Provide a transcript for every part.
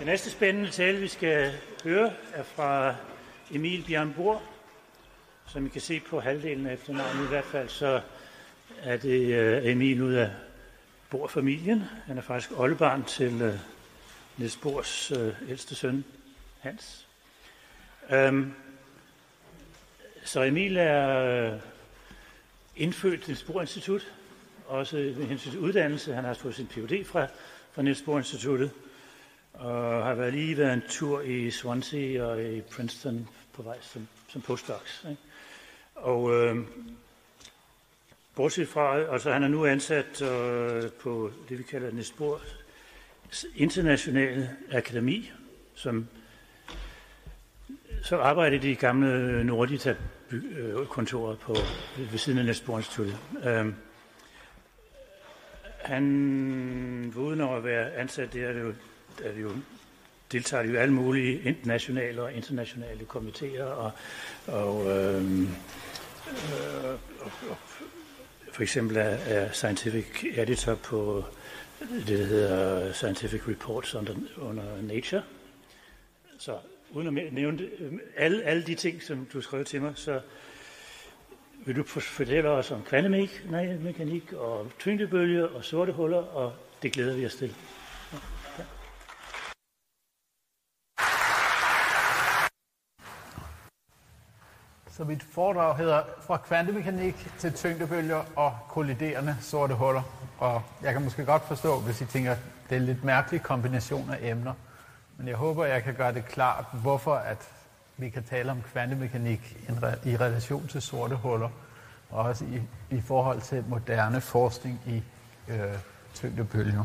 Den næste spændende tale, vi skal høre, er fra Emil Bjørnborg. Som I kan se på halvdelen af efternavnet i hvert fald, så er det uh, Emil ud af Bor-familien. Han er faktisk oldebarn til uh, Niels Bors uh, ældste søn, Hans. Um, så Emil er uh, indfødt til Niels Institut, også med hensyn til uddannelse. Han har fået sin Ph.D. fra, fra Niels Bor Instituttet, og har været lige været en tur i Swansea og i Princeton på vej som, som postdocs. Ikke? Og øh, bortset fra, altså han er nu ansat øh, på det, vi kalder Nesbor Internationale Akademi, som så arbejder de gamle Nordita øh, kontoret på, ved siden af Niels Bohr Instituttet. Øh, han, uden at være ansat der, er jo, er vi jo deltager jo alle mulige internationale og internationale komiteer og, og, øh, øh, og, og for eksempel er, er scientific editor på det, der hedder Scientific Reports under, under Nature. Så uden at nævne det, øhm, alle, alle de ting, som du skrev til mig, så vil du fortælle os om kvantemekanik og tyngdebølge og sorte huller, og det glæder vi os til. Så mit foredrag hedder Fra kvantemekanik til tyngdebølger og kolliderende sorte huller. Og jeg kan måske godt forstå, hvis I tænker, det er en lidt mærkelig kombination af emner. Men jeg håber, jeg kan gøre det klart, hvorfor at vi kan tale om kvantemekanik i relation til sorte huller, og også i, i forhold til moderne forskning i øh, tyngdebølger.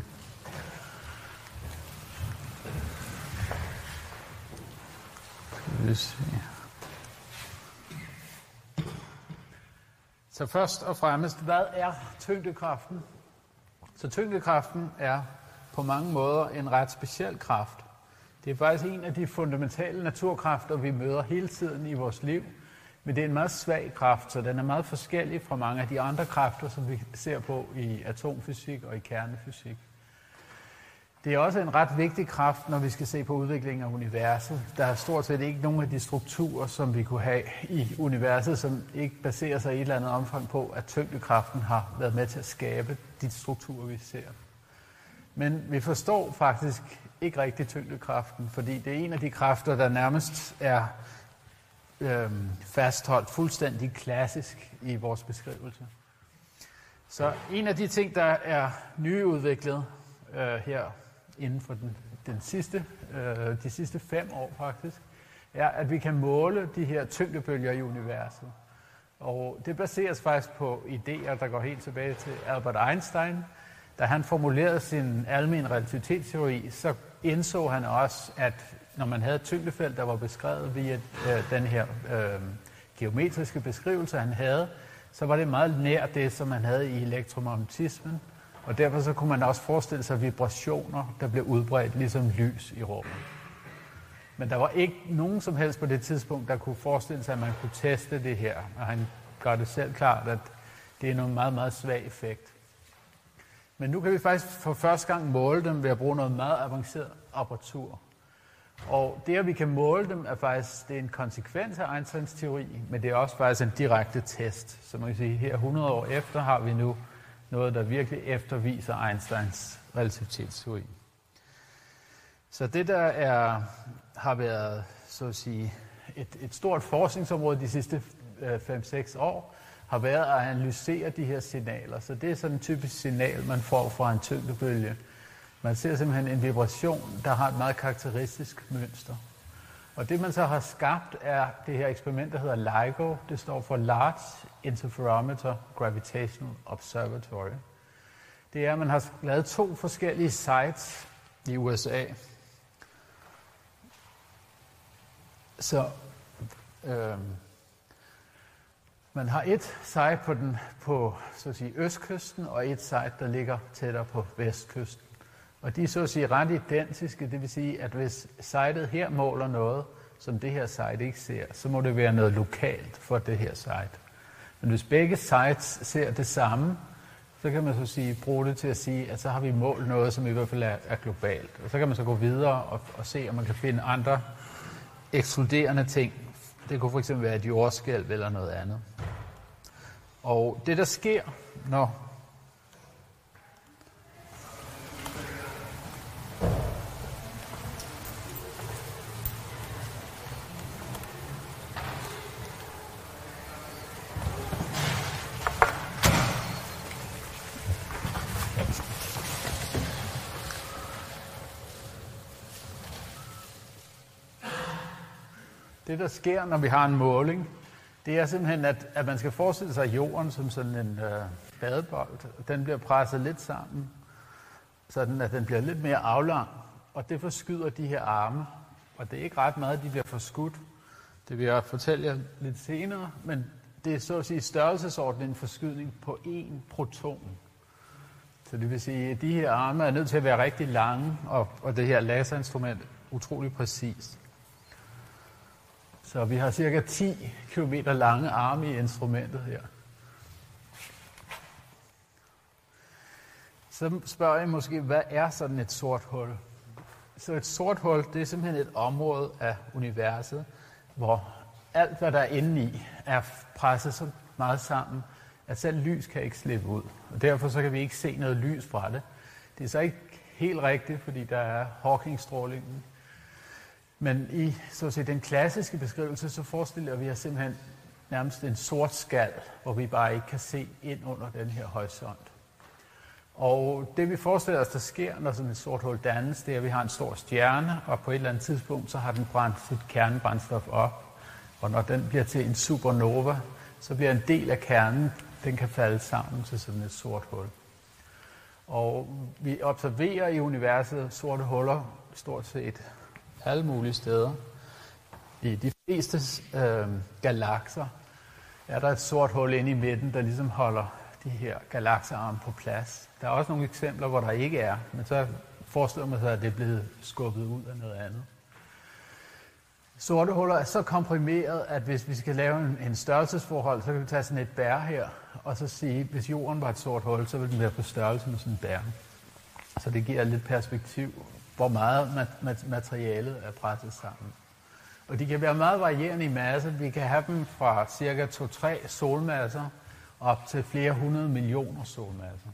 Så først og fremmest, hvad er tyngdekraften? Så tyngdekraften er på mange måder en ret speciel kraft. Det er faktisk en af de fundamentale naturkræfter, vi møder hele tiden i vores liv. Men det er en meget svag kraft, så den er meget forskellig fra mange af de andre kræfter, som vi ser på i atomfysik og i kernefysik. Det er også en ret vigtig kraft, når vi skal se på udviklingen af universet. Der er stort set ikke nogen af de strukturer, som vi kunne have i universet, som ikke baserer sig i et eller andet omfang på, at tyngdekraften har været med til at skabe de strukturer, vi ser. Men vi forstår faktisk ikke rigtig tyngdekraften, fordi det er en af de kræfter, der nærmest er øh, fastholdt fuldstændig klassisk i vores beskrivelse. Så en af de ting, der er nyudviklet øh, her inden for den, den sidste, øh, de sidste fem år faktisk, er, at vi kan måle de her tyngdebølger i universet. Og det baseres faktisk på idéer, der går helt tilbage til Albert Einstein. Da han formulerede sin almen relativitetsteori, så indså han også, at når man havde et tyngdefelt, der var beskrevet via øh, den her øh, geometriske beskrivelse, han havde, så var det meget nær det, som man havde i elektromagnetismen. Og derfor så kunne man også forestille sig vibrationer, der blev udbredt ligesom lys i rummet. Men der var ikke nogen som helst på det tidspunkt, der kunne forestille sig, at man kunne teste det her. Og han gør det selv klart, at det er en meget, meget svag effekt. Men nu kan vi faktisk for første gang måle dem ved at bruge noget meget avanceret apparatur. Og det, at vi kan måle dem, er faktisk det er en konsekvens af Einsteins teori, men det er også faktisk en direkte test. Så man kan sige, her 100 år efter har vi nu noget, der virkelig efterviser Einsteins relativitetsteori. Så det, der er, har været så at sige, et, et stort forskningsområde de sidste 5-6 øh, år, har været at analysere de her signaler. Så det er sådan en typisk signal, man får fra en tyngdebølge. Man ser simpelthen en vibration, der har et meget karakteristisk mønster. Og det man så har skabt er det her eksperiment, der hedder LIGO. Det står for Large Interferometer Gravitational Observatory. Det er, at man har lavet to forskellige sites i USA. Så øh, man har et site på, den, på så at sige, østkysten, og et site, der ligger tættere på vestkysten. Og de er så at sige ret identiske, det vil sige, at hvis sitet her måler noget, som det her site ikke ser, så må det være noget lokalt for det her site. Men hvis begge sites ser det samme, så kan man så sige, bruge det til at sige, at så har vi målt noget, som i hvert fald er, er globalt. Og så kan man så gå videre og, og se, om man kan finde andre ekskluderende ting. Det kunne fx være et jordskælv eller noget andet. Og det, der sker, når Det, der sker, når vi har en måling, det er simpelthen, at, at man skal forestille sig jorden som sådan en øh, badebold. Den bliver presset lidt sammen, sådan at den bliver lidt mere aflang, og det forskyder de her arme. Og det er ikke ret meget, de bliver forskudt. Det vil jeg fortælle jer lidt senere, men det er så at sige størrelsesordenen en forskydning på én proton. Så det vil sige, at de her arme er nødt til at være rigtig lange, og, og det her laserinstrument utrolig præcist. Så vi har cirka 10 km lange arme i instrumentet her. Så spørger I måske, hvad er sådan et sort hul? Så et sort hul, det er simpelthen et område af universet, hvor alt, hvad der er inde i, er presset så meget sammen, at selv lys kan ikke slippe ud. Og derfor så kan vi ikke se noget lys fra det. Det er så ikke helt rigtigt, fordi der er Hawking-strålingen, men i så at sige, den klassiske beskrivelse, så forestiller vi os simpelthen nærmest en sort skal, hvor vi bare ikke kan se ind under den her horisont. Og det vi forestiller os, der sker, når sådan et sort hul dannes, det er, at vi har en stor stjerne, og på et eller andet tidspunkt, så har den brændt sit kernebrændstof op. Og når den bliver til en supernova, så bliver en del af kernen, den kan falde sammen til sådan et sort hul. Og vi observerer i universet sorte huller stort set alle mulige steder. I de fleste øh, galakser er der et sort hul inde i midten, der ligesom holder de her galaksearme på plads. Der er også nogle eksempler, hvor der ikke er, men så forestiller man sig, at det er blevet skubbet ud af noget andet. Sorte huller er så komprimeret, at hvis vi skal lave en, en størrelsesforhold, så kan vi tage sådan et bær her, og så sige, at hvis jorden var et sort hul, så ville den være på størrelse med sådan en bær. Så det giver lidt perspektiv hvor meget materialet er presset sammen. Og de kan være meget varierende i masse. Vi kan have dem fra cirka 2-3 solmasser op til flere hundrede millioner solmasser.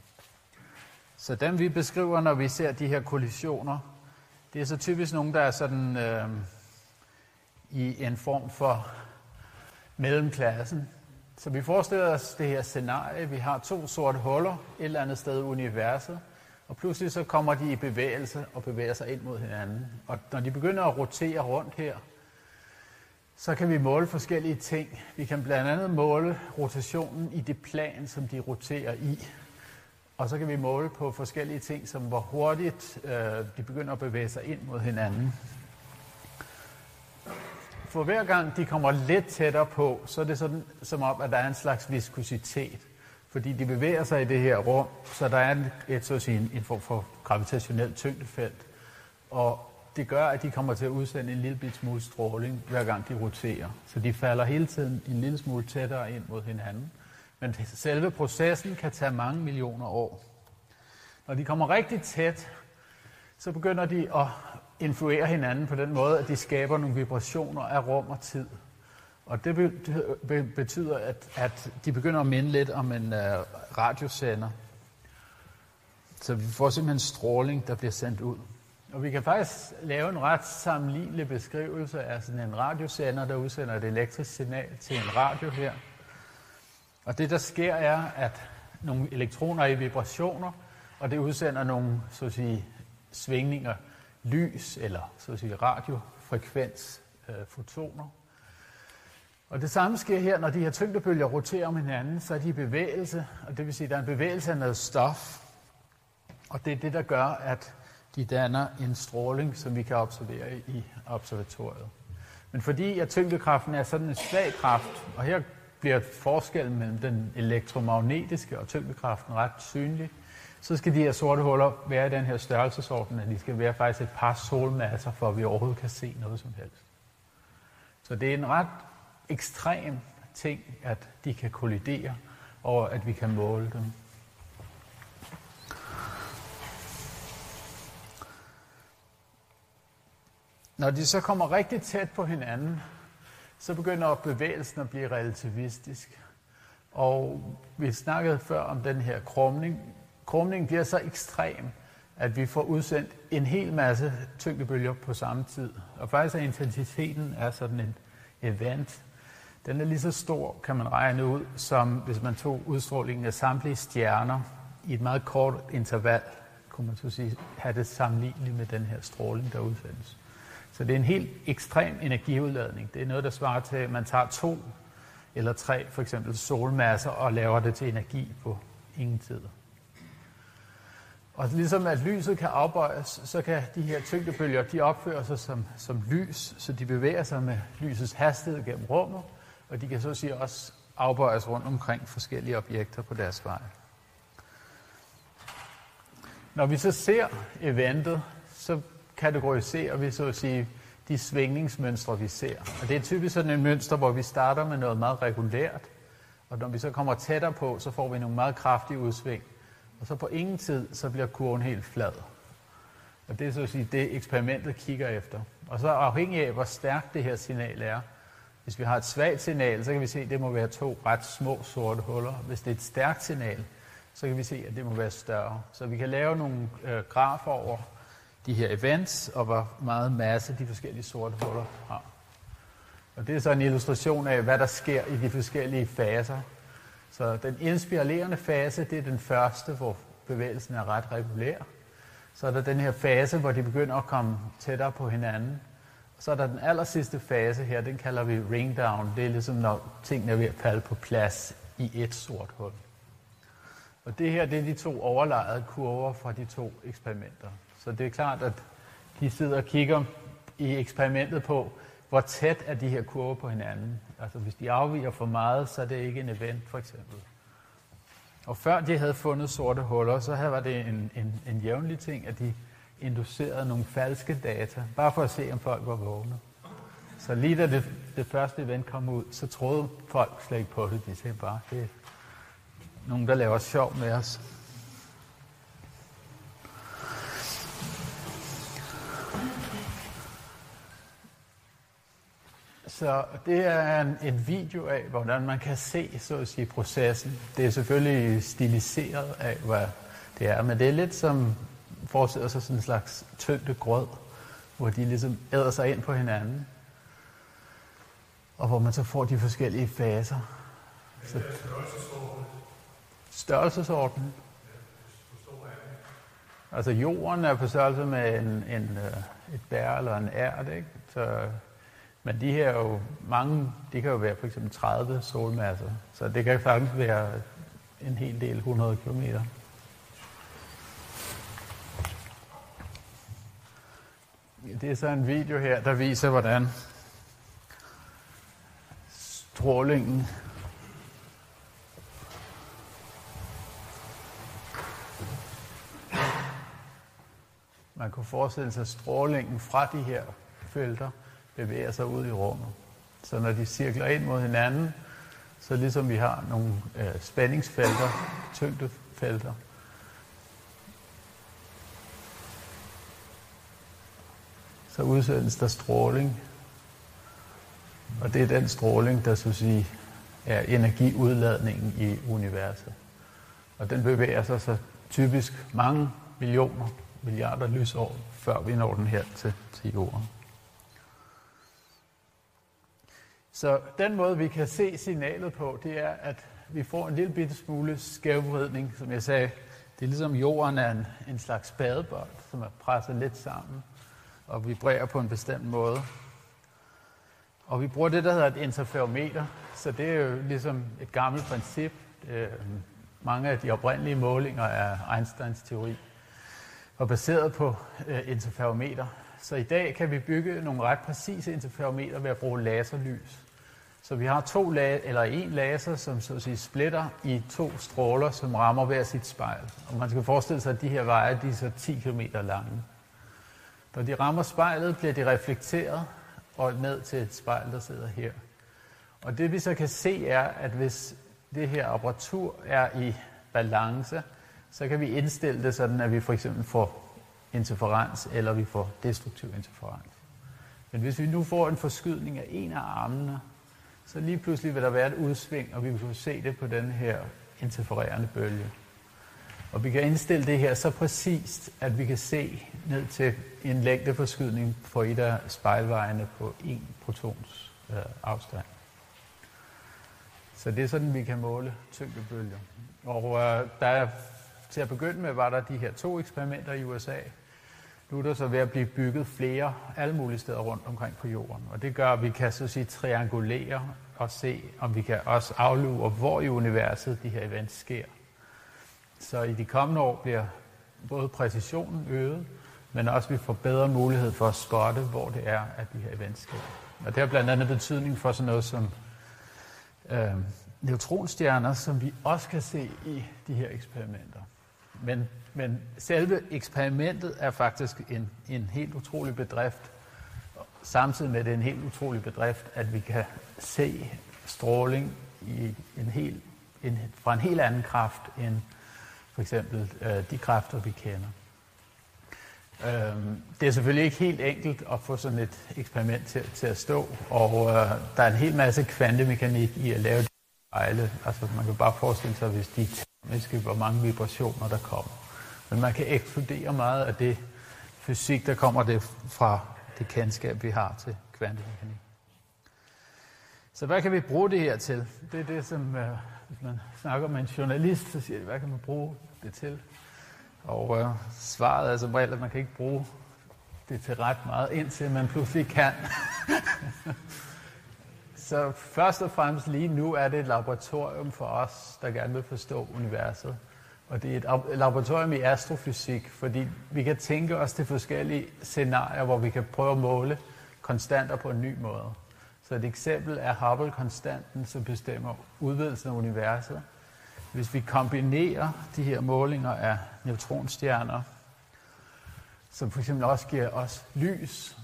Så dem vi beskriver, når vi ser de her kollisioner, det er så typisk nogen, der er sådan øh, i en form for mellemklassen. Så vi forestiller os det her scenarie. Vi har to sorte huller et eller andet sted i universet, og pludselig så kommer de i bevægelse og bevæger sig ind mod hinanden. Og når de begynder at rotere rundt her, så kan vi måle forskellige ting. Vi kan blandt andet måle rotationen i det plan, som de roterer i. Og så kan vi måle på forskellige ting, som hvor hurtigt øh, de begynder at bevæge sig ind mod hinanden. For hver gang de kommer lidt tættere på, så er det sådan, som om, at der er en slags viskositet fordi de bevæger sig i det her rum, så der er et, så at sige, en form for gravitationelt tyngdefelt. Og det gør, at de kommer til at udsende en lille bit smule stråling, hver gang de roterer. Så de falder hele tiden en lille smule tættere ind mod hinanden. Men selve processen kan tage mange millioner år. Når de kommer rigtig tæt, så begynder de at influere hinanden på den måde, at de skaber nogle vibrationer af rum og tid. Og det betyder, at, at de begynder at minde lidt om en uh, radiosender. Så vi får simpelthen stråling, der bliver sendt ud. Og vi kan faktisk lave en ret sammenlignelig beskrivelse af sådan en radiosender, der udsender et elektrisk signal til en radio her. Og det, der sker, er, at nogle elektroner er i vibrationer, og det udsender nogle så at sige, svingninger, lys eller så at sige, radiofrekvens, øh, fotoner. Og det samme sker her, når de her tyngdebølger roterer om hinanden, så er de i bevægelse, og det vil sige, at der er en bevægelse af noget stof. Og det er det, der gør, at de danner en stråling, som vi kan observere i observatoriet. Men fordi at tyngdekraften er sådan en svag kraft, og her bliver forskellen mellem den elektromagnetiske og tyngdekraften ret synlig, så skal de her sorte huller være i den her størrelsesorden, at de skal være faktisk et par solmasser, for at vi overhovedet kan se noget som helst. Så det er en ret ekstrem ting, at de kan kollidere, og at vi kan måle dem. Når de så kommer rigtig tæt på hinanden, så begynder bevægelsen at blive relativistisk. Og vi snakkede før om den her krumning. Krumningen bliver så ekstrem, at vi får udsendt en hel masse tyngdebølger på samme tid. Og faktisk er intensiteten er sådan et event, den er lige så stor, kan man regne ud, som hvis man tog udstrålingen af samtlige stjerner i et meget kort interval, kunne man så sige, have det sammenligneligt med den her stråling, der udsendes. Så det er en helt ekstrem energiudladning. Det er noget, der svarer til, at man tager to eller tre for eksempel solmasser og laver det til energi på ingen tid. Og ligesom at lyset kan afbøjes, så kan de her tyngdebølger, de opfører sig som, som lys, så de bevæger sig med lysets hastighed gennem rummet, og de kan så at sige også afbøjes rundt omkring forskellige objekter på deres vej. Når vi så ser eventet, så kategoriserer vi så at sige de svingningsmønstre, vi ser. Og det er typisk sådan en mønster, hvor vi starter med noget meget regulært, og når vi så kommer tættere på, så får vi nogle meget kraftige udsving. Og så på ingen tid, så bliver kurven helt flad. Og det er så at sige det, eksperimentet kigger efter. Og så afhængig af, hvor stærkt det her signal er. Hvis vi har et svagt signal, så kan vi se, at det må være to ret små sorte huller. Hvis det er et stærkt signal, så kan vi se, at det må være større. Så vi kan lave nogle øh, grafer over de her events, og hvor meget masse de forskellige sorte huller har. Og det er så en illustration af, hvad der sker i de forskellige faser. Så den inspirerende fase, det er den første, hvor bevægelsen er ret regulær. Så er der den her fase, hvor de begynder at komme tættere på hinanden. Så er der den aller sidste fase her, den kalder vi ring down. Det er ligesom, når tingene er ved at falde på plads i et sort hul. Og det her, det er de to overlejede kurver fra de to eksperimenter. Så det er klart, at de sidder og kigger i eksperimentet på, hvor tæt er de her kurver på hinanden. Altså hvis de afviger for meget, så er det ikke en event for eksempel. Og før de havde fundet sorte huller, så var det en, en, en jævnlig ting, at de induceret nogle falske data, bare for at se, om folk var vågne. Så lige da det, det første event kom ud, så troede folk slet ikke på det. De sagde bare, det er nogen, der laver sjov med os. Så det er en, en video af, hvordan man kan se, så at sige, processen. Det er selvfølgelig stiliseret af, hvad det er, men det er lidt som forestiller sig sådan en slags tyngde grød, hvor de ligesom æder sig ind på hinanden, og hvor man så får de forskellige faser. Så, størrelsesorden. Altså jorden er på størrelse med en, en, øh, et bær eller en ært, ikke? Så men de her er jo mange, de kan jo være for eksempel 30 solmasser, så det kan faktisk være en hel del 100 km. Det er så en video her, der viser, hvordan strålingen Man kunne forestille sig strålingen fra de her felter bevæger sig ud i rummet. Så når de cirkler ind mod hinanden, så ligesom vi har nogle øh, spændingsfelter, tyngdefelter, så udsendes der stråling. Og det er den stråling, der så sige, er energiudladningen i universet. Og den bevæger sig så typisk mange millioner, milliarder lysår, før vi når den her til, til jorden. Så den måde, vi kan se signalet på, det er, at vi får en lille bitte smule skævvridning. Som jeg sagde, det er ligesom jorden er en, en slags badebold, som er presset lidt sammen og vibrerer på en bestemt måde. Og vi bruger det, der hedder et interferometer, så det er jo ligesom et gammelt princip. Øh, mange af de oprindelige målinger af Einsteins teori var baseret på øh, interferometer. Så i dag kan vi bygge nogle ret præcise interferometer ved at bruge laserlys. Så vi har to la- eller en laser, som så at sige splitter i to stråler, som rammer hver sit spejl. Og man skal forestille sig, at de her veje de er så 10 km lange. Når de rammer spejlet, bliver de reflekteret og ned til et spejl, der sidder her. Og det vi så kan se er, at hvis det her apparatur er i balance, så kan vi indstille det sådan, at vi for eksempel får interferens, eller vi får destruktiv interferens. Men hvis vi nu får en forskydning af en af armene, så lige pludselig vil der være et udsving, og vi vil kunne se det på den her interfererende bølge. Og vi kan indstille det her så præcist, at vi kan se ned til en længdeforskydning på et af spejlvejene på en protons øh, afstand. Så det er sådan, vi kan måle tyngdebølger. Og øh, der, til at begynde med var der de her to eksperimenter i USA. Nu er der så ved at blive bygget flere alle mulige steder rundt omkring på jorden. Og det gør, at vi kan så sige triangulere og se, om vi kan også aflure, hvor i universet de her events sker. Så i de kommende år bliver både præcisionen øget, men også vi får bedre mulighed for at spotte, hvor det er, at de her events sker. Og det har blandt andet betydning for sådan noget som øh, neutronstjerner, som vi også kan se i de her eksperimenter. Men, men selve eksperimentet er faktisk en, en helt utrolig bedrift, samtidig med at det er en helt utrolig bedrift, at vi kan se stråling i en helt, en, fra en helt anden kraft end for eksempel øh, de kræfter, vi kender. Øh, det er selvfølgelig ikke helt enkelt at få sådan et eksperiment til, til at stå, og øh, der er en hel masse kvantemekanik i at lave de spejle. Altså man kan bare forestille sig, hvis de termiske, hvor mange vibrationer der kommer. Men man kan ekskludere meget af det fysik, der kommer det fra det kendskab, vi har til kvantemekanik. Så hvad kan vi bruge det her til? Det er det, som øh, hvis man snakker med en journalist, så siger de, hvad kan man bruge det til? Og øh, svaret er som regel, at man kan ikke bruge det til ret meget, indtil man pludselig kan. så først og fremmest lige nu er det et laboratorium for os, der gerne vil forstå universet. Og det er et laboratorium i astrofysik, fordi vi kan tænke os til forskellige scenarier, hvor vi kan prøve at måle konstanter på en ny måde. Så et eksempel er Hubble-konstanten, som bestemmer udvidelsen af universet. Hvis vi kombinerer de her målinger af neutronstjerner, som for eksempel også giver os lys,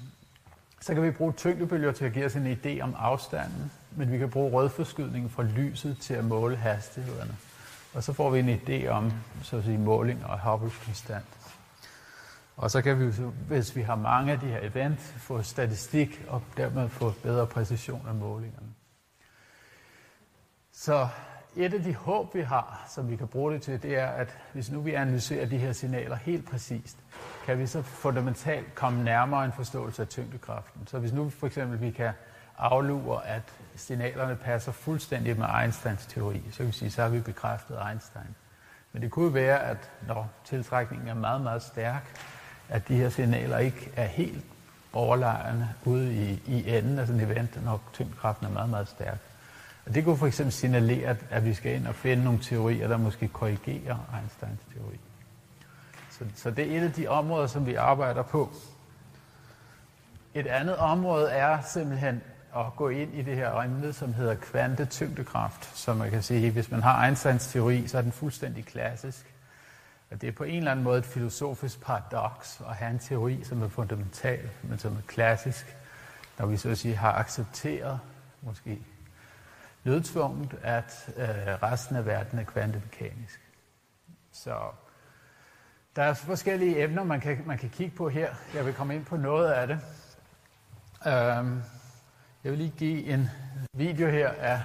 så kan vi bruge tyngdebølger til at give os en idé om afstanden, men vi kan bruge rødforskydningen fra lyset til at måle hastighederne. Og så får vi en idé om så at sige, måling og Hubble's konstant. Og så kan vi, hvis vi har mange af de her event, få statistik og dermed få bedre præcision af målingerne. Så et af de håb, vi har, som vi kan bruge det til, det er, at hvis nu vi analyserer de her signaler helt præcist, kan vi så fundamentalt komme nærmere en forståelse af tyngdekraften. Så hvis nu for eksempel vi kan aflure, at signalerne passer fuldstændig med Einsteins teori, så kan vi sige, så har vi bekræftet Einstein. Men det kunne være, at når tiltrækningen er meget, meget stærk, at de her signaler ikke er helt overlejrende ude i, i enden af sådan et event, når tyngdekraften er meget, meget stærk. Og det kunne for eksempel signalere, at vi skal ind og finde nogle teorier, der måske korrigerer Einsteins teori. Så, så det er et af de områder, som vi arbejder på. Et andet område er simpelthen at gå ind i det her emne, som hedder kvantetyngdekraft. Så man kan sige, hvis man har Einsteins teori, så er den fuldstændig klassisk. Og det er på en eller anden måde et filosofisk paradoks at have en teori, som er fundamental, men som er klassisk, når vi så at sige har accepteret, måske nødtvunget, at øh, resten af verden er kvantemekanisk. Så der er forskellige emner, man kan, man kan kigge på her. Jeg vil komme ind på noget af det. Øhm, jeg vil lige give en video her af,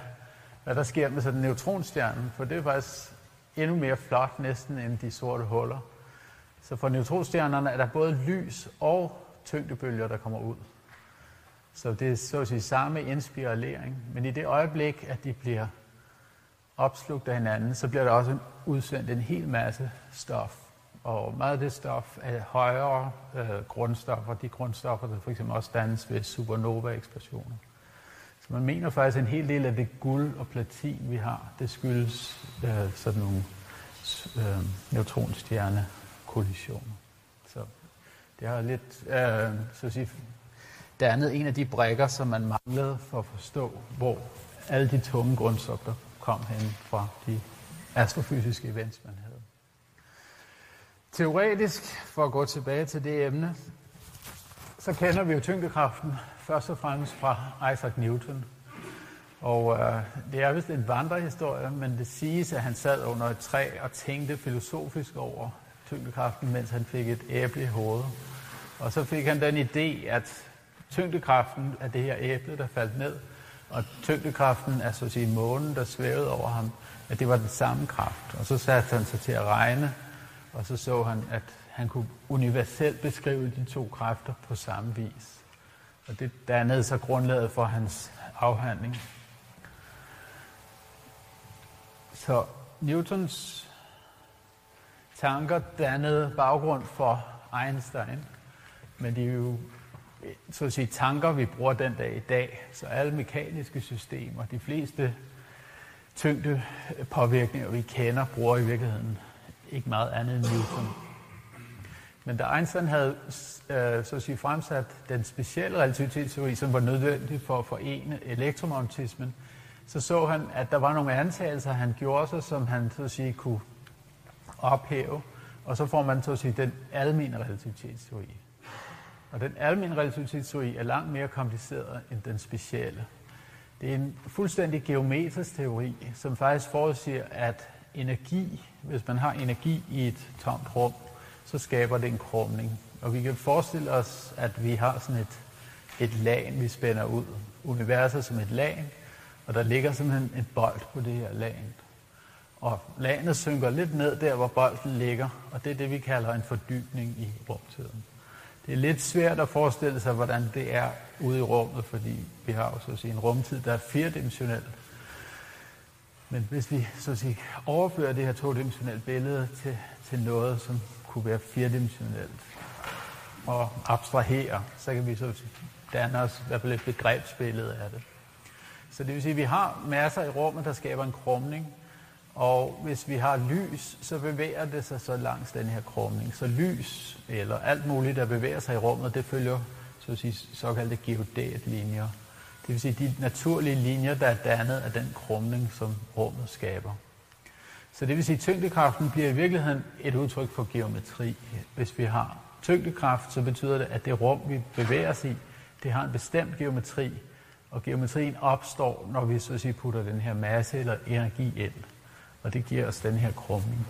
hvad der sker med sådan en neutronstjerne, for det er faktisk endnu mere flot næsten end de sorte huller. Så for neutronstjernerne er der både lys og tyngdebølger, der kommer ud. Så det er så at sige samme inspirering. Men i det øjeblik, at de bliver opslugt af hinanden, så bliver der også udsendt en hel masse stof. Og meget af det stof er højere øh, grundstoffer, de grundstoffer, der for eksempel også dannes ved supernova-eksplosioner. Så man mener faktisk, at en hel del af det guld og platin, vi har, det skyldes øh, sådan nogle øh, neutronstjerne-kollisioner. Så det har lidt, øh, så at sige, dannet en af de brækker, som man manglede for at forstå, hvor alle de tunge grundstoffer kom hen fra de astrofysiske events, man havde. Teoretisk, for at gå tilbage til det emne, så kender vi jo tyngdekraften først og fremmest fra Isaac Newton. Og øh, det er vist en vandrehistorie, men det siges, at han sad under et træ og tænkte filosofisk over tyngdekraften, mens han fik et æble i hovedet. Og så fik han den idé, at tyngdekraften af det her æble, der faldt ned, og tyngdekraften af så at sige, månen, der svævede over ham, at det var den samme kraft. Og så satte han sig til at regne, og så så han, at han kunne universelt beskrive de to kræfter på samme vis. Og det dannede så grundlaget for hans afhandling. Så Newtons tanker dannede baggrund for Einstein, men det er jo så at sige, tanker, vi bruger den dag i dag. Så alle mekaniske systemer, de fleste tyngde påvirkninger, vi kender, bruger i virkeligheden ikke meget andet end Newton. Men da Einstein havde øh, så at sige, fremsat den specielle relativitetsteori, som var nødvendig for at forene elektromagnetismen, så så han, at der var nogle antagelser, han gjorde sig, som han så at sige, kunne ophæve, og så får man så at sige, den almene relativitetsteori. Og den almene relativitetsteori er langt mere kompliceret end den specielle. Det er en fuldstændig geometrisk teori, som faktisk forudsiger, at energi, hvis man har energi i et tomt rum, så skaber det en krumning. Og vi kan forestille os, at vi har sådan et, et lag, vi spænder ud. Universet som et lag, og der ligger simpelthen et bold på det her lag. Og lagene synker lidt ned der, hvor bolden ligger, og det er det, vi kalder en fordybning i rumtiden. Det er lidt svært at forestille sig, hvordan det er ude i rummet, fordi vi har jo så at sige, en rumtid, der er firedimensionel. Men hvis vi så at sige, overfører det her todimensionelle billede til, til noget, som kunne være firedimensionelt, og abstrahere, så kan vi så danne os i hvert fald et begrebsbillede af det. Så det vil sige, at vi har masser i rummet, der skaber en krumning, og hvis vi har lys, så bevæger det sig så langs den her krumning. Så lys, eller alt muligt, der bevæger sig i rummet, det følger så at sige, såkaldte geodætlinjer. Det vil sige de naturlige linjer, der er dannet af den krumning, som rummet skaber. Så det vil sige, at tyngdekraften bliver i virkeligheden et udtryk for geometri. Hvis vi har tyngdekraft, så betyder det, at det rum, vi bevæger os i, det har en bestemt geometri, og geometrien opstår, når vi så at sige, putter den her masse eller energi ind. Og det giver os den her krumning.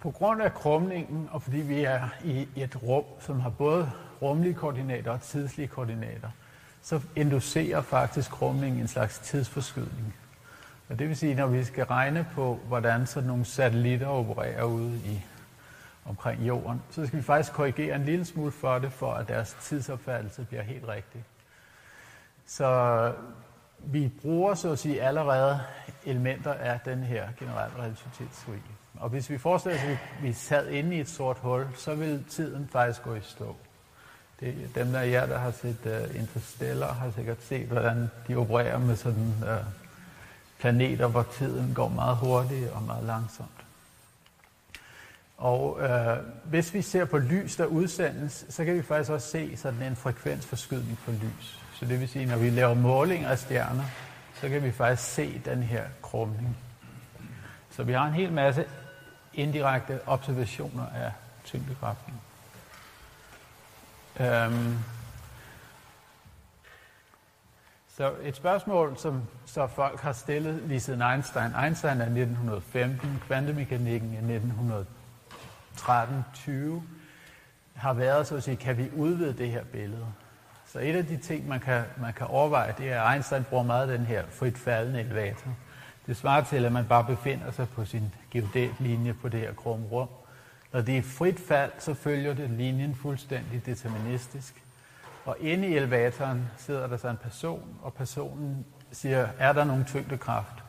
På grund af krumningen, og fordi vi er i et rum, som har både rumlige koordinater og tidslige koordinater, så inducerer faktisk krumningen en slags tidsforskydning. Og det vil sige, når vi skal regne på, hvordan sådan nogle satellitter opererer ude i omkring jorden, så skal vi faktisk korrigere en lille smule for det, for at deres tidsopfattelse bliver helt rigtig. Så vi bruger så at sige allerede elementer af den her generelle relativitetsteori. Og hvis vi forestiller os, at vi sad inde i et sort hul, så vil tiden faktisk gå i stå. Det, dem der jer, der har set uh, Interstellar, har sikkert set, hvordan de opererer med sådan uh, planeter, hvor tiden går meget hurtigt og meget langsomt. Og uh, hvis vi ser på lys, der udsendes, så kan vi faktisk også se sådan en frekvensforskydning for lys. Så det vil sige, når vi laver målinger af stjerner, så kan vi faktisk se den her krumning. Så vi har en hel masse indirekte observationer af tyngdekraften. Øhm. så et spørgsmål, som så folk har stillet lige siden Einstein. Einstein er 1915, kvantemekanikken er 1913-20, har været så at sige, kan vi udvide det her billede? Så et af de ting, man kan, man kan overveje, det er, at Einstein bruger meget den her frit faldende elevator. Det svarer til, at man bare befinder sig på sin geodætlinje på det her krumme rum. Når det er frit fald, så følger det linjen fuldstændig deterministisk. Og inde i elevatoren sidder der så en person, og personen siger, er der nogen tyngdekraft?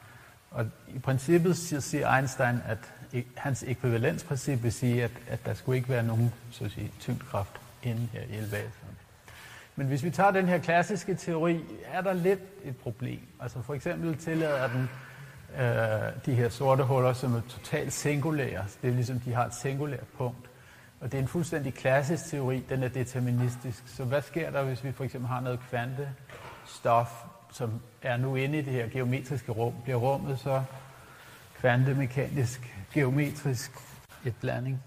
Og i princippet siger Einstein, at e, hans ekvivalensprincip vil sige, at, at der skulle ikke være nogen så at sige, tyngdekraft inde her i elevatoren. Men hvis vi tager den her klassiske teori, er der lidt et problem. Altså for eksempel tillader den øh, de her sorte huller, som er totalt singulære. Det er ligesom, de har et singulært punkt. Og det er en fuldstændig klassisk teori, den er deterministisk. Så hvad sker der, hvis vi for eksempel har noget kvantestof, som er nu inde i det her geometriske rum? Bliver rummet så kvantemekanisk, geometrisk et blanding?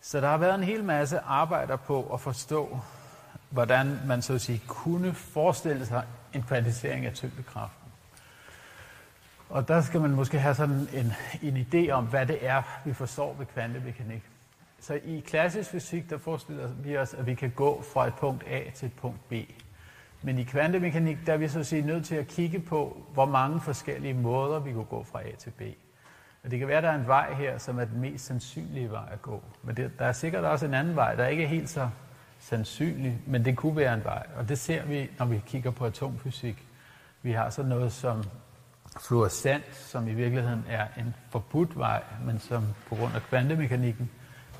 Så der har været en hel masse arbejder på at forstå, hvordan man så at sige kunne forestille sig en kvantisering af tyngdekraften. Og der skal man måske have sådan en, en idé om, hvad det er, vi forstår ved kvantemekanik. så i klassisk fysik, der forestiller vi os, at vi kan gå fra et punkt A til et punkt B. Men i kvantemekanik, der er vi så at sige nødt til at kigge på, hvor mange forskellige måder vi kunne gå fra A til B. Og det kan være, at der er en vej her, som er den mest sandsynlige vej at gå. Men det, der er sikkert også en anden vej, der ikke er helt så sandsynlig, men det kunne være en vej. Og det ser vi, når vi kigger på atomfysik. Vi har så noget som fluorescens, som i virkeligheden er en forbudt vej, men som på grund af kvantemekanikken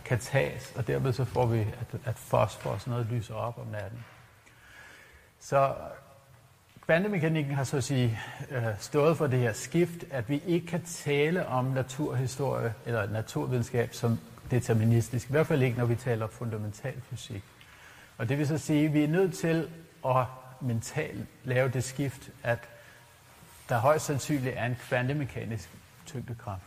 kan tages, og derved så får vi, at, at fosfor og sådan noget lyser op om natten. Så kvantemekanikken har så at sige øh, stået for det her skift, at vi ikke kan tale om naturhistorie eller naturvidenskab som deterministisk, i hvert fald ikke, når vi taler fundamental fysik. Og det vil så sige, at vi er nødt til at mentalt lave det skift, at der højst sandsynligt er en kvantemekanisk tyngdekraft.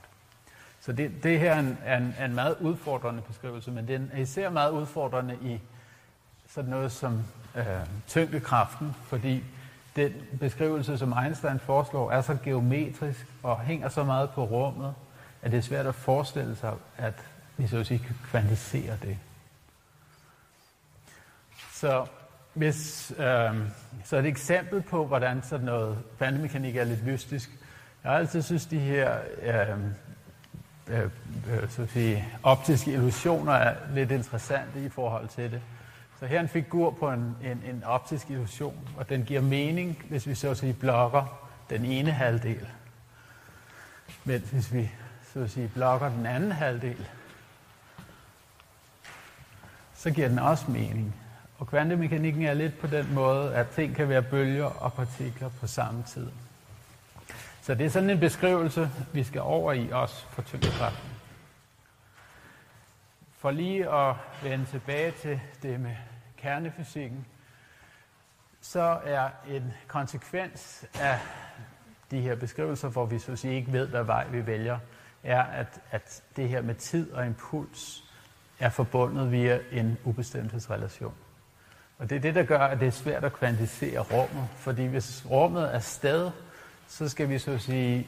Så det, det her er en, er, en, er en meget udfordrende beskrivelse, men den er især meget udfordrende i sådan noget som øh, tyngdekraften, fordi den beskrivelse, som Einstein foreslår, er så geometrisk og hænger så meget på rummet, at det er svært at forestille sig, at vi så at sige kan kvantisere det. Så hvis, øh, så et eksempel på, hvordan sådan noget kvantemekanik er lidt mystisk. Jeg har altid synes, de her øh, øh, øh, så sige, optiske illusioner er lidt interessante i forhold til det. Så her er en figur på en, en, en optisk illusion, og den giver mening, hvis vi så at sige blokker den ene halvdel. Men hvis vi så at sige blokker den anden halvdel, så giver den også mening. Og kvantemekanikken er lidt på den måde, at ting kan være bølger og partikler på samme tid. Så det er sådan en beskrivelse, vi skal over i også for tyngdekraften. For lige at vende tilbage til det med kernefysikken, så er en konsekvens af de her beskrivelser, hvor vi så at sige ikke ved, hvad vej vi vælger, er, at, at det her med tid og impuls er forbundet via en ubestemthedsrelation. Og det er det, der gør, at det er svært at kvantificere rummet. Fordi hvis rummet er sted, så skal vi så at sige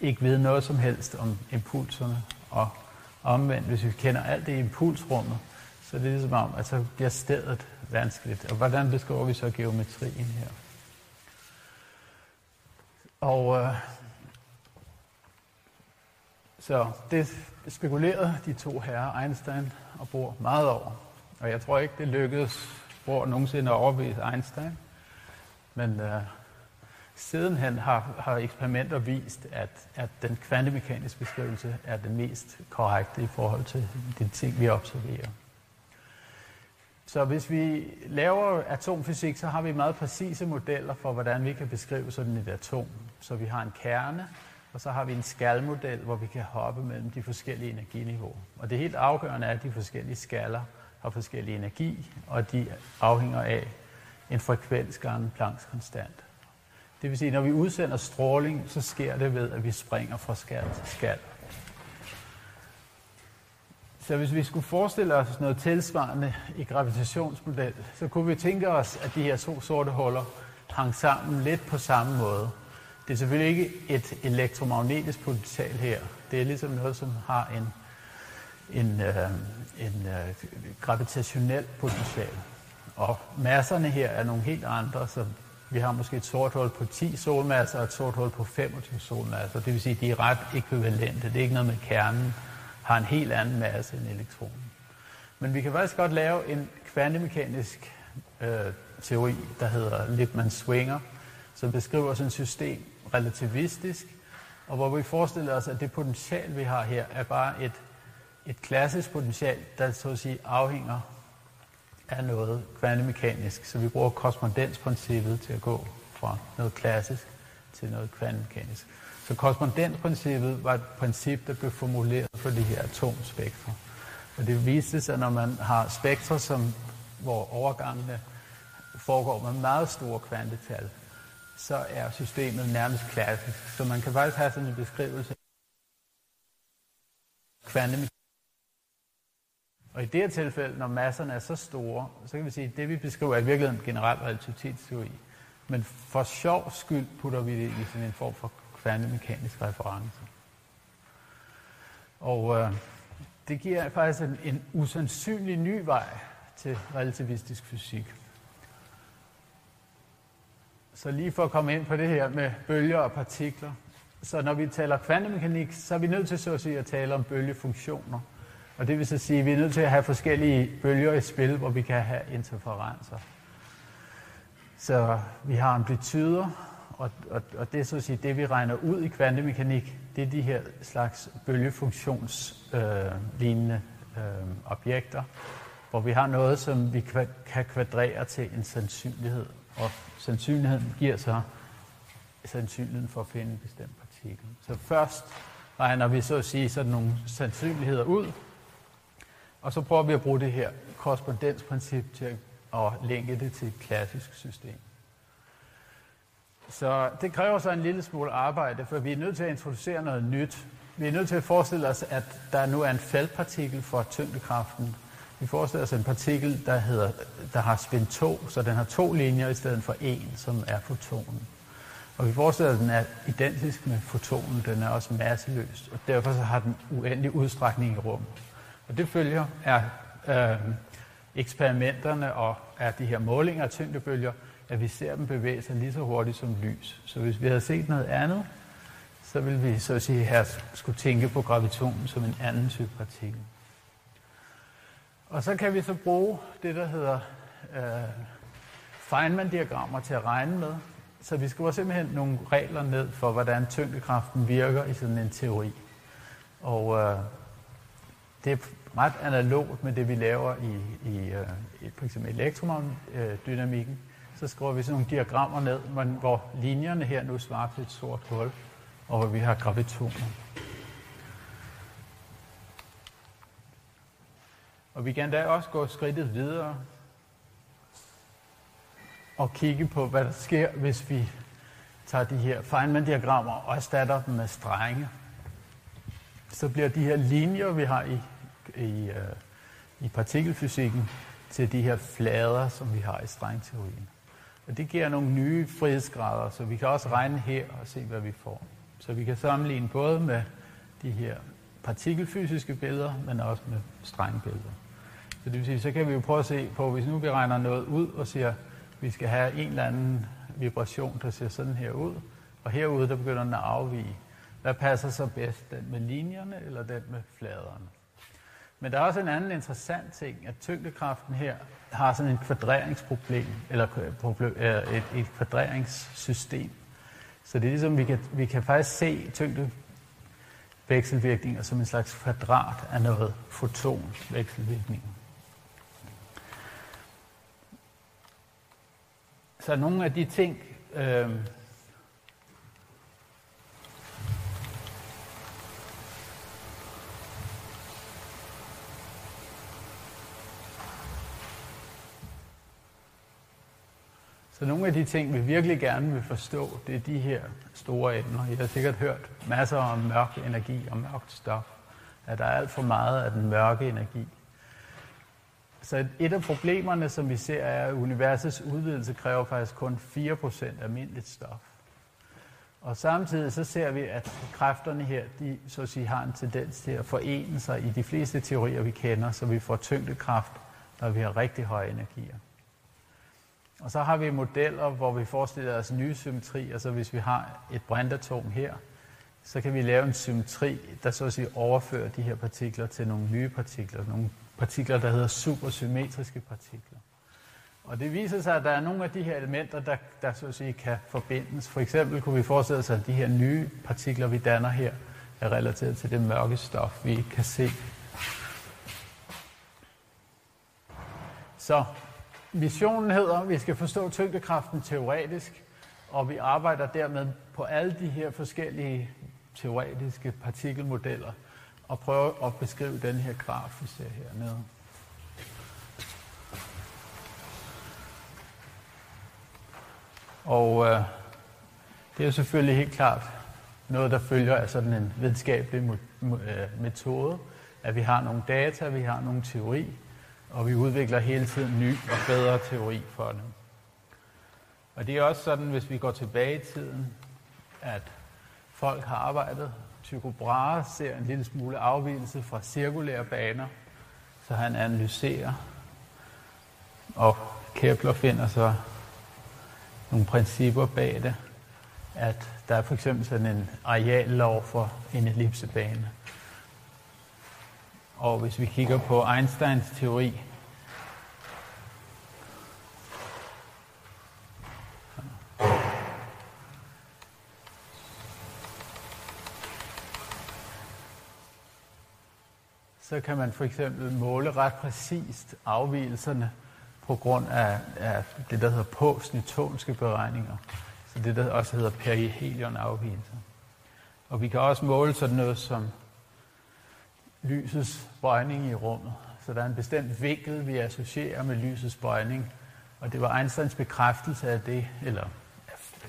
ikke vide noget som helst om impulserne. Og omvendt, hvis vi kender alt det i impulsrummet, så er det ligesom om, at så bliver stedet vanskeligt. Og hvordan beskriver vi så geometrien her? Og øh, så det spekulerede de to herrer, Einstein og Bohr, meget over. Og jeg tror ikke, det lykkedes Bohr nogensinde at overbevise Einstein. Men øh, sidenhen har, har eksperimenter vist, at, at den kvantemekaniske beskrivelse er den mest korrekte i forhold til de ting, vi observerer. Så hvis vi laver atomfysik, så har vi meget præcise modeller for, hvordan vi kan beskrive sådan et atom. Så vi har en kerne, og så har vi en skalmodel, hvor vi kan hoppe mellem de forskellige energiniveauer. Og det helt afgørende er, de forskellige skaller har forskellig energi, og de afhænger af en frekvens gange Plancks konstant. Det vil sige, at når vi udsender stråling, så sker det ved, at vi springer fra skal til skal. Så hvis vi skulle forestille os noget tilsvarende i gravitationsmodel, så kunne vi tænke os, at de her to sorte huller hang sammen lidt på samme måde. Det er selvfølgelig ikke et elektromagnetisk potential her. Det er ligesom noget, som har en, en, øh, en øh, gravitationel potentiale. Og masserne her er nogle helt andre, så vi har måske et sort hul på 10 solmasser og et sort hul på 25 solmasser. Det vil sige, at de er ret ekvivalente. Det er ikke noget med kernen har en helt anden masse end elektronen. Men vi kan faktisk godt lave en kvantemekanisk øh, teori, der hedder Lippmann-Swinger, som beskriver sådan et system relativistisk, og hvor vi forestiller os, at det potentiale, vi har her, er bare et, et klassisk potential, der så at sige afhænger af noget kvantemekanisk. Så vi bruger korrespondensprincippet til at gå fra noget klassisk til noget kvantemekanisk. Så korrespondensprincippet var et princip, der blev formuleret for de her atomspektre. Og det viste sig, at når man har spektre, som, hvor overgangene foregår med meget store kvantetal, så er systemet nærmest klassisk. Så man kan faktisk have sådan en beskrivelse kvantemekanisk og i det her tilfælde, når masserne er så store, så kan vi sige, at det vi beskriver er i virkeligheden generelt relativitetsteori. Men for sjov skyld putter vi det i sådan en form for kvantemekanisk reference. Og øh, det giver faktisk en, en usandsynlig ny vej til relativistisk fysik. Så lige for at komme ind på det her med bølger og partikler. Så når vi taler kvantemekanik, så er vi nødt til så at, sige, at tale om bølgefunktioner. Og det vil så sige, at vi er nødt til at have forskellige bølger i spil, hvor vi kan have interferencer. Så vi har amplituder, og, og, og det er så at sige, det vi regner ud i kvantemekanik, det er de her slags bølgefunktionslignende øh, øh, objekter, hvor vi har noget, som vi kan kvadrere til en sandsynlighed, og sandsynligheden giver så sandsynligheden for at finde en bestemt partikel. Så først regner vi så at sige sådan nogle sandsynligheder ud, og så prøver vi at bruge det her korrespondensprincip til at lænke det til et klassisk system. Så det kræver så en lille smule arbejde, for vi er nødt til at introducere noget nyt. Vi er nødt til at forestille os, at der nu er en faldpartikel for tyngdekraften. Vi forestiller os en partikel, der, hedder, der har spin 2, så den har to linjer i stedet for en, som er fotonen. Og vi forestiller os, at den er identisk med fotonen, den er også masseløs, og derfor så har den uendelig udstrækning i rummet. Og det følger er øh, eksperimenterne og er de her målinger af tyngdebølger, at vi ser dem bevæge sig lige så hurtigt som lys. Så hvis vi havde set noget andet, så ville vi så at sige her skulle tænke på gravitationen som en anden type partikel. Og så kan vi så bruge det, der hedder øh, Feynman-diagrammer til at regne med. Så vi skriver simpelthen nogle regler ned for, hvordan tyngdekraften virker i sådan en teori. Og øh, det ret analogt med det, vi laver i, i, øh, i for eksempel elektromagnetismen. Så skriver vi sådan nogle diagrammer ned, hvor linjerne her nu svarer til et sort hul, og hvor vi har gravitoner. Og vi kan da også gå skridtet videre og kigge på, hvad der sker, hvis vi tager de her Feynman-diagrammer og erstatter dem med strenge. Så bliver de her linjer, vi har i, i, øh, i partikelfysikken, til de her flader, som vi har i strengteorien. Og det giver nogle nye frihedsgrader, så vi kan også regne her og se, hvad vi får. Så vi kan sammenligne både med de her partikelfysiske billeder, men også med strengbilleder. Så det vil sige, så kan vi jo prøve at se på, hvis nu vi regner noget ud og siger, at vi skal have en eller anden vibration, der ser sådan her ud, og herude, der begynder den at afvige. Hvad passer så bedst, den med linjerne eller den med fladerne? Men der er også en anden interessant ting, at tyngdekraften her har sådan et kvadreringsproblem, eller øh, et, et kvadreringssystem. Så det er ligesom, vi kan, vi kan faktisk se tyngdevekselvirkninger som en slags kvadrat af noget fotonvekselvirkning. Så nogle af de ting, øh, Så nogle af de ting, vi virkelig gerne vil forstå, det er de her store emner. I har sikkert hørt masser om mørk energi og mørkt stof. At der er alt for meget af den mørke energi. Så et af problemerne, som vi ser, er, at universets udvidelse kræver faktisk kun 4% almindeligt stof. Og samtidig så ser vi, at kræfterne her, de så at sige, har en tendens til at forene sig i de fleste teorier, vi kender, så vi får tyngdekraft, når vi har rigtig høje energier. Og så har vi modeller, hvor vi forestiller os nye symmetri. Altså hvis vi har et brintatom her, så kan vi lave en symmetri, der så at sige overfører de her partikler til nogle nye partikler. Nogle partikler, der hedder supersymmetriske partikler. Og det viser sig, at der er nogle af de her elementer, der, der så at sige kan forbindes. For eksempel kunne vi forestille os, at de her nye partikler, vi danner her, er relateret til det mørke stof, vi kan se. Så Missionen hedder, at vi skal forstå tyngdekraften teoretisk, og vi arbejder dermed på alle de her forskellige teoretiske partikelmodeller og prøver at beskrive den her graf, vi ser hernede. Og øh, det er jo selvfølgelig helt klart noget, der følger af sådan en videnskabelig øh, metode, at vi har nogle data, vi har nogle teori, og vi udvikler hele tiden ny og bedre teori for det. Og det er også sådan, hvis vi går tilbage i tiden, at folk har arbejdet Tycho Brahe ser en lille smule afvielse fra cirkulære baner, så han analyserer, og Kepler finder så nogle principper bag det, at der er for eksempel sådan en areallov for en ellipsebane. Og hvis vi kigger på Einsteins teori, så kan man for eksempel måle ret præcist afvielserne på grund af, af det, der hedder post-newtonske beregninger. Så det, der også hedder perihelion afvigelser. Og vi kan også måle sådan noget som lysets bøjning i rummet. Så der er en bestemt vinkel, vi associerer med lysets bøjning. Og det var Einsteins bekræftelse af det, eller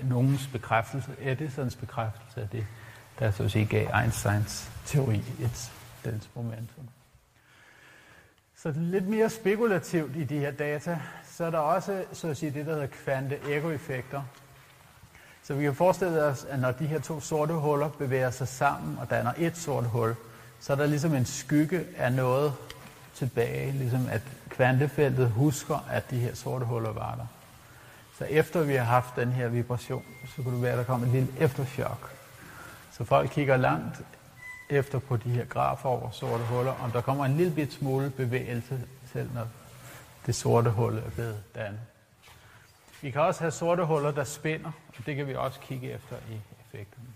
nogens bekræftelse, Edisons bekræftelse af det, der så at sige gav Einsteins teori et dens momentum. Så lidt mere spekulativt i de her data, så er der også så at sige, det, der hedder kvante-ego-effekter. Så vi kan forestille os, at når de her to sorte huller bevæger sig sammen og danner et sort hul, så er der ligesom en skygge af noget tilbage, ligesom at kvantefeltet husker, at de her sorte huller var der. Så efter vi har haft den her vibration, så kunne det være, at der kommer et lille efterchok. Så folk kigger langt efter på de her grafer over sorte huller, om der kommer en lille bit smule bevægelse, selv når det sorte hul er blevet dannet. Vi kan også have sorte huller, der spænder, og det kan vi også kigge efter i effekterne.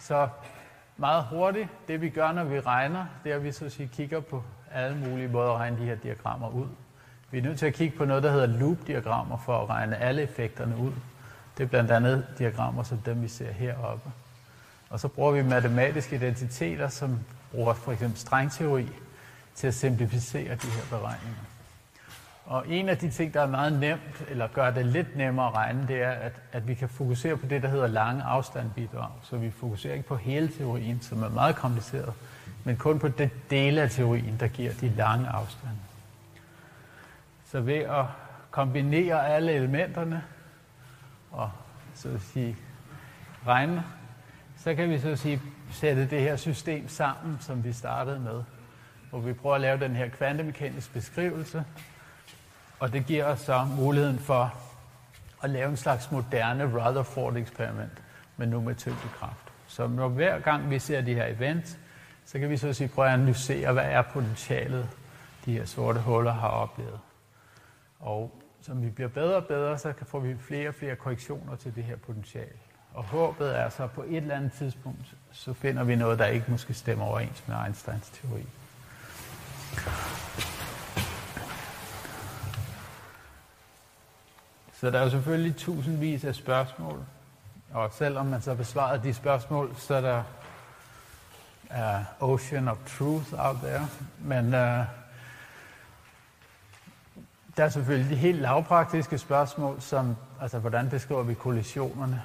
Så meget hurtigt, det vi gør, når vi regner, det er, at vi så at sige, kigger på alle mulige måder at regne de her diagrammer ud. Vi er nødt til at kigge på noget, der hedder loop-diagrammer for at regne alle effekterne ud. Det er blandt andet diagrammer som dem, vi ser heroppe. Og så bruger vi matematiske identiteter, som bruger for eksempel strengteori, til at simplificere de her beregninger. Og en af de ting, der er meget nemt, eller gør det lidt nemmere at regne, det er, at, at vi kan fokusere på det, der hedder lange afstandbidrag. Så vi fokuserer ikke på hele teorien, som er meget kompliceret, men kun på det dele af teorien, der giver de lange afstande. Så ved at kombinere alle elementerne og så at sige, regne så kan vi så sige, sætte det her system sammen, som vi startede med. Hvor vi prøver at lave den her kvantemekaniske beskrivelse, og det giver os så muligheden for at lave en slags moderne Rutherford-eksperiment, men nu med tyngdekraft. Så når hver gang vi ser de her events, så kan vi så sige, prøve at analysere, hvad er potentialet, de her sorte huller har oplevet. Og som vi bliver bedre og bedre, så får vi flere og flere korrektioner til det her potentiale. Og håbet er så på et eller andet tidspunkt, så finder vi noget, der ikke måske stemmer overens med Einsteins teori. Så der er jo selvfølgelig tusindvis af spørgsmål, og selvom man så besvarer de spørgsmål, så er der uh, ocean of truth out there. Men uh, der er selvfølgelig de helt lavpraktiske spørgsmål, som altså hvordan beskriver vi kollisionerne?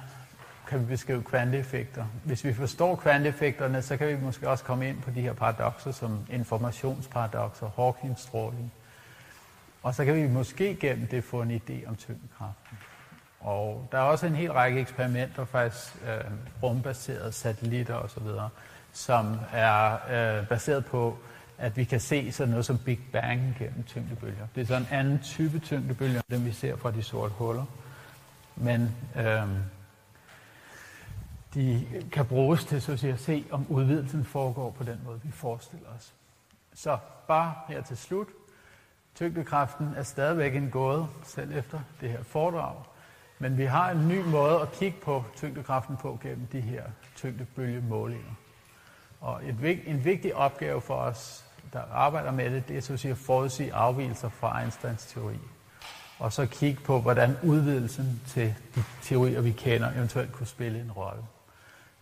kan vi beskrive kvanteeffekter. Hvis vi forstår kvanteeffekterne, så kan vi måske også komme ind på de her paradoxer som informationsparadoxer, Hawking-stråling. Og så kan vi måske gennem det få en idé om tyngdekraften. Og der er også en hel række eksperimenter, faktisk øh, rumbaserede satellitter osv., som er øh, baseret på, at vi kan se sådan noget som Big Bang gennem tyngdebølger. Det er sådan en anden type tyngdebølger, end vi ser fra de sorte huller. Men øh, de kan bruges til så at, sige, at se, om udvidelsen foregår på den måde, vi forestiller os. Så bare her til slut. Tyngdekraften er stadigvæk en gåde, selv efter det her foredrag. Men vi har en ny måde at kigge på tyngdekraften på gennem de her tyngdebølgemålinger. Og et, en vigtig opgave for os, der arbejder med det, det er så at sige at forudsige afvielser fra Einsteins teori. Og så kigge på, hvordan udvidelsen til de teorier, vi kender, eventuelt kunne spille en rolle.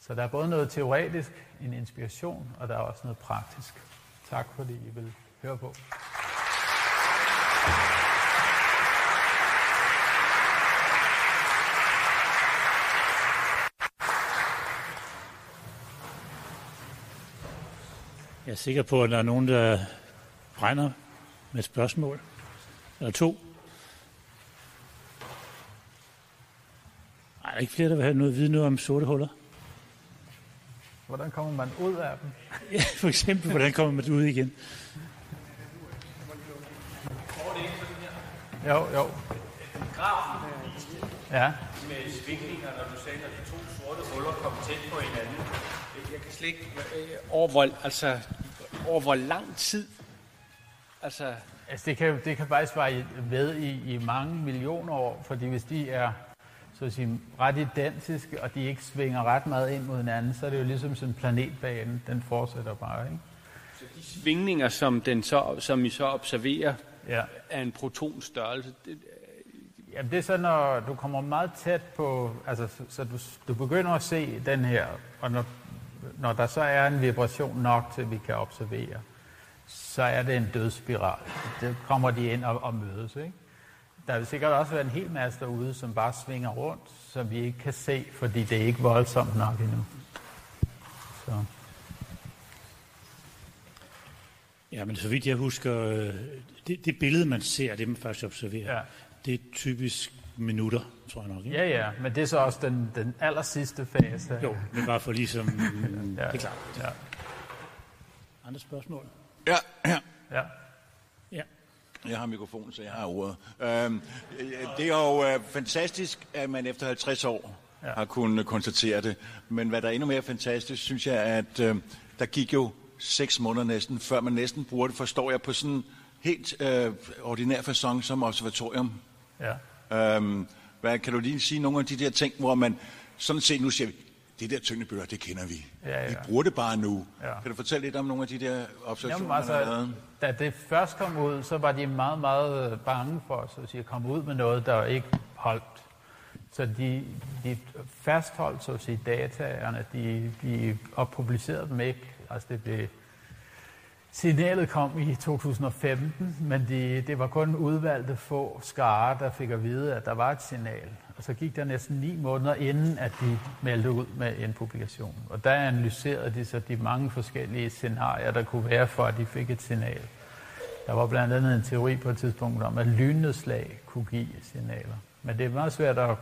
Så der er både noget teoretisk, en inspiration, og der er også noget praktisk. Tak fordi I vil høre på. Jeg er sikker på, at der er nogen, der brænder med spørgsmål. Eller to. Ej, er der ikke flere, der vil have noget vide noget om sorte huller? Hvordan kommer man ud af dem? Ja, for eksempel, hvordan kommer man ud igen? Jo, jo. Grafen Ja. med svingninger, når du sagde, at de to sorte huller kom tæt på hinanden. Jeg kan slet ikke... Over hvor, altså, over hvor lang tid... Altså, Altså det kan, det kan faktisk være ved i, i mange millioner år, fordi hvis de er så at sige, ret identiske, og de ikke svinger ret meget ind mod hinanden, så er det jo ligesom sådan en planetbane, den fortsætter bare, ikke? de svingninger, som, den så, som I så observerer, Ja. er en protonsstørrelse. Det, Jamen det er så, når du kommer meget tæt på, altså så, så du, du begynder at se den her, og når, når der så er en vibration nok til, at vi kan observere, så er det en dødsspiral. Det kommer de ind og, og mødes, ikke? Der vil sikkert også være en hel masse derude, som bare svinger rundt, som vi ikke kan se, fordi det er ikke voldsomt nok endnu. Så. Ja, men så vidt jeg husker, øh, det, det billede, man ser, det man først observerer, Ja. det er typisk minutter, tror jeg nok. Ikke? Ja, ja, men det er så også den, den aller sidste fase. Jo, men bare for ligesom... ja, det er klart. Ja, Andre spørgsmål? Ja, ja. ja. Ja. Jeg har mikrofonen, så jeg har ordet. Øhm, øh, det er jo øh, fantastisk, at man efter 50 år ja. har kunnet konstatere det. Men hvad der er endnu mere fantastisk, synes jeg, at øh, der gik jo seks måneder næsten, før man næsten bruger det, forstår jeg, på sådan en helt øh, ordinær fasong som observatorium. ja. Øhm, hvad, kan du lige sige nogle af de der ting, hvor man sådan set nu siger, vi, det der tyngdebøger, det kender vi. Ja, ja. Vi bruger det bare nu. Ja. Kan du fortælle lidt om nogle af de der observationer, Jamen, altså, lavet? da det først kom ud, så var de meget, meget øh, bange for så at, sige, at komme ud med noget, der ikke holdt. Så de, de fastholdt så at sige, dataerne, de, de oppublicerede dem ikke. Altså det blev, signalet kom i 2015, men de, det var kun udvalgte få skare, der fik at vide, at der var et signal. Og så gik der næsten ni måneder inden, at de meldte ud med en publikation. Og der analyserede de så de mange forskellige scenarier, der kunne være for, at de fik et signal. Der var blandt andet en teori på et tidspunkt om, at lynnedslag kunne give signaler. Men det er meget svært at,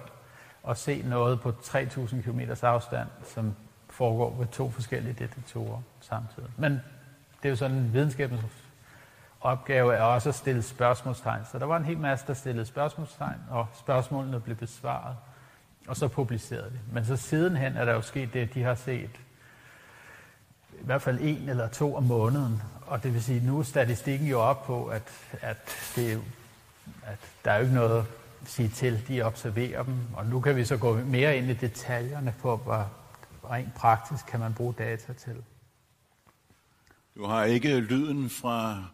at se noget på 3.000 km afstand, som foregår ved to forskellige detektorer samtidig. Men det er jo sådan, videnskabens opgave er også at stille spørgsmålstegn. Så der var en hel masse, der stillede spørgsmålstegn, og spørgsmålene blev besvaret, og så publicerede de. Men så sidenhen er der jo sket det, at de har set i hvert fald en eller to om måneden. Og det vil sige, nu er statistikken jo op på, at, at, det er at der er jo ikke noget at sige til, de observerer dem. Og nu kan vi så gå mere ind i detaljerne på, hvad rent praktisk kan man bruge data til. Du har ikke lyden fra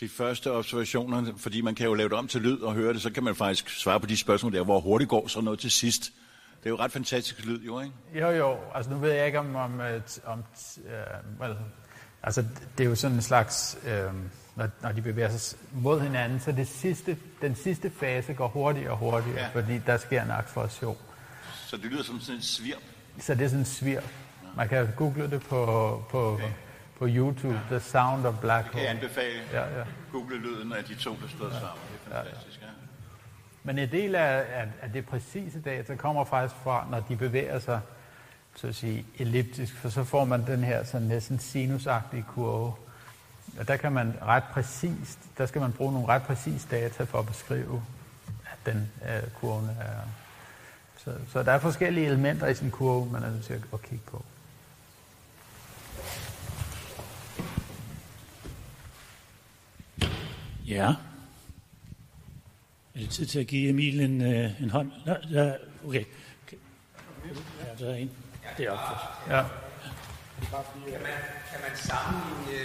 de første observationer, fordi man kan jo lave det om til lyd og høre det, så kan man faktisk svare på de spørgsmål der, hvor hurtigt går sådan noget til sidst. Det er jo ret fantastisk lyd, jo, ikke? Jo, jo. Altså nu ved jeg ikke om... om, øh, om øh, well, altså det er jo sådan en slags... Øh, når, når de bevæger sig mod hinanden, så det sidste, den sidste fase går hurtigere og hurtigere, Ja. fordi der sker en acceleration. Så det lyder som sådan en svirp. Så det er sådan en svir. Man kan google det på, på, okay. På YouTube, The Sound of Black Kan jeg Hole. anbefale Ja, ja. google lyden af de to, der stod sammen. Det er fantastisk, ja. Men en del af, af, af det præcise data kommer faktisk fra, når de bevæger sig så at sige, elliptisk, for så får man den her sådan næsten sinusagtige kurve. Og der kan man ret præcist, der skal man bruge nogle ret præcise data for at beskrive, at den øh, kurven er... Så, så der er forskellige elementer i en kurve, man er nødt til at, at kigge på. Ja. Er det tid til at give Emil en, øh, en hånd? Nå, ja, okay. Ja, der er en. Det er opført. Ja. Kan man, kan man sammenligne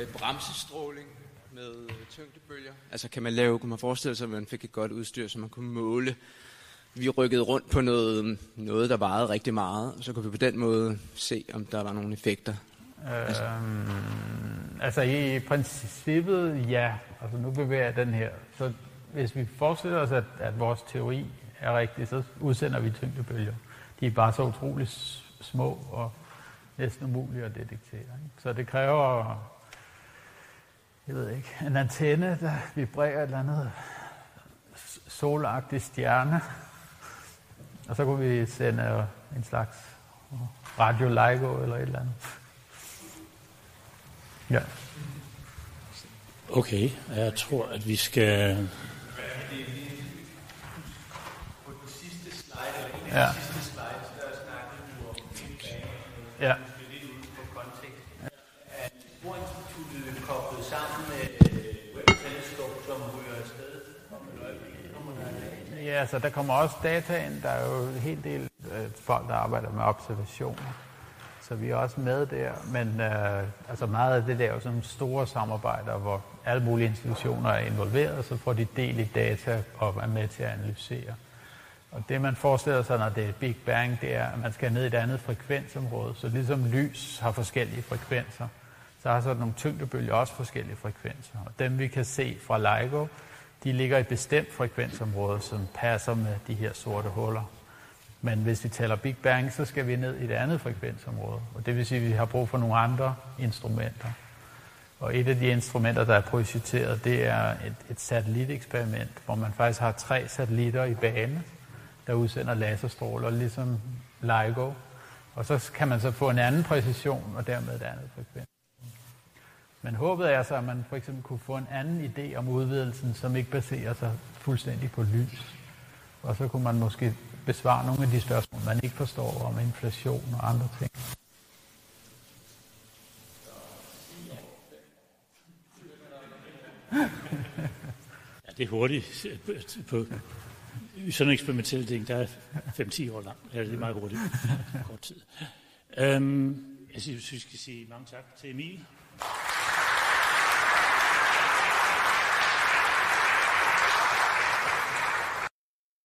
øh, bremsestråling med øh, tyngdebølger? Altså kan man lave, kunne man forestille sig, at man fik et godt udstyr, så man kunne måle? Vi rykkede rundt på noget, noget der varede rigtig meget, og så kunne vi på den måde se, om der var nogle effekter. Øhm, altså Altså, i princippet, ja. Altså nu bevæger jeg den her. Så hvis vi forestiller os, at, at vores teori er rigtig, så udsender vi tyngdebølger. De er bare så utroligt små og næsten umulige at detektere. Ikke? Så det kræver, jeg ved ikke, en antenne, der vibrerer et eller andet s- solagtig stjerne. Og så kunne vi sende en slags Radio LIGO eller et eller andet. Ja. Okay, jeg tror, at vi skal... På den sidste slide, eller en af Ja. Ja. Ja, så der kommer også data ind. Der er jo en hel del øh, folk, der arbejder med observationer. Så vi er også med der. Men øh, altså meget af det der er jo sådan store samarbejder, hvor alle mulige institutioner er involveret, og så får de del i data og er med til at analysere. Og det, man forestiller sig, når det er Big Bang, det er, at man skal ned i et andet frekvensområde. Så ligesom lys har forskellige frekvenser, så har sådan nogle tyngdebølger også forskellige frekvenser. Og dem, vi kan se fra LIGO, de ligger i et bestemt frekvensområde, som passer med de her sorte huller. Men hvis vi taler Big Bang, så skal vi ned i et andet frekvensområde. Og det vil sige, at vi har brug for nogle andre instrumenter. Og et af de instrumenter, der er projiceret, det er et, et satelliteksperiment, hvor man faktisk har tre satellitter i bane, der udsender laserstråler, ligesom LIGO. Og så kan man så få en anden præcision, og dermed et andet frekvens. Men håbet er så, at man for eksempel kunne få en anden idé om udvidelsen, som ikke baserer sig fuldstændig på lys. Og så kunne man måske besvare nogle af de spørgsmål, man ikke forstår om inflation og andre ting. Ja, det er hurtigt. På, sådan en eksperimentel ting, der er 5-10 år lang. Ja, det er meget hurtigt. Kort tid. Øhm, jeg synes, vi skal sige mange tak til Emil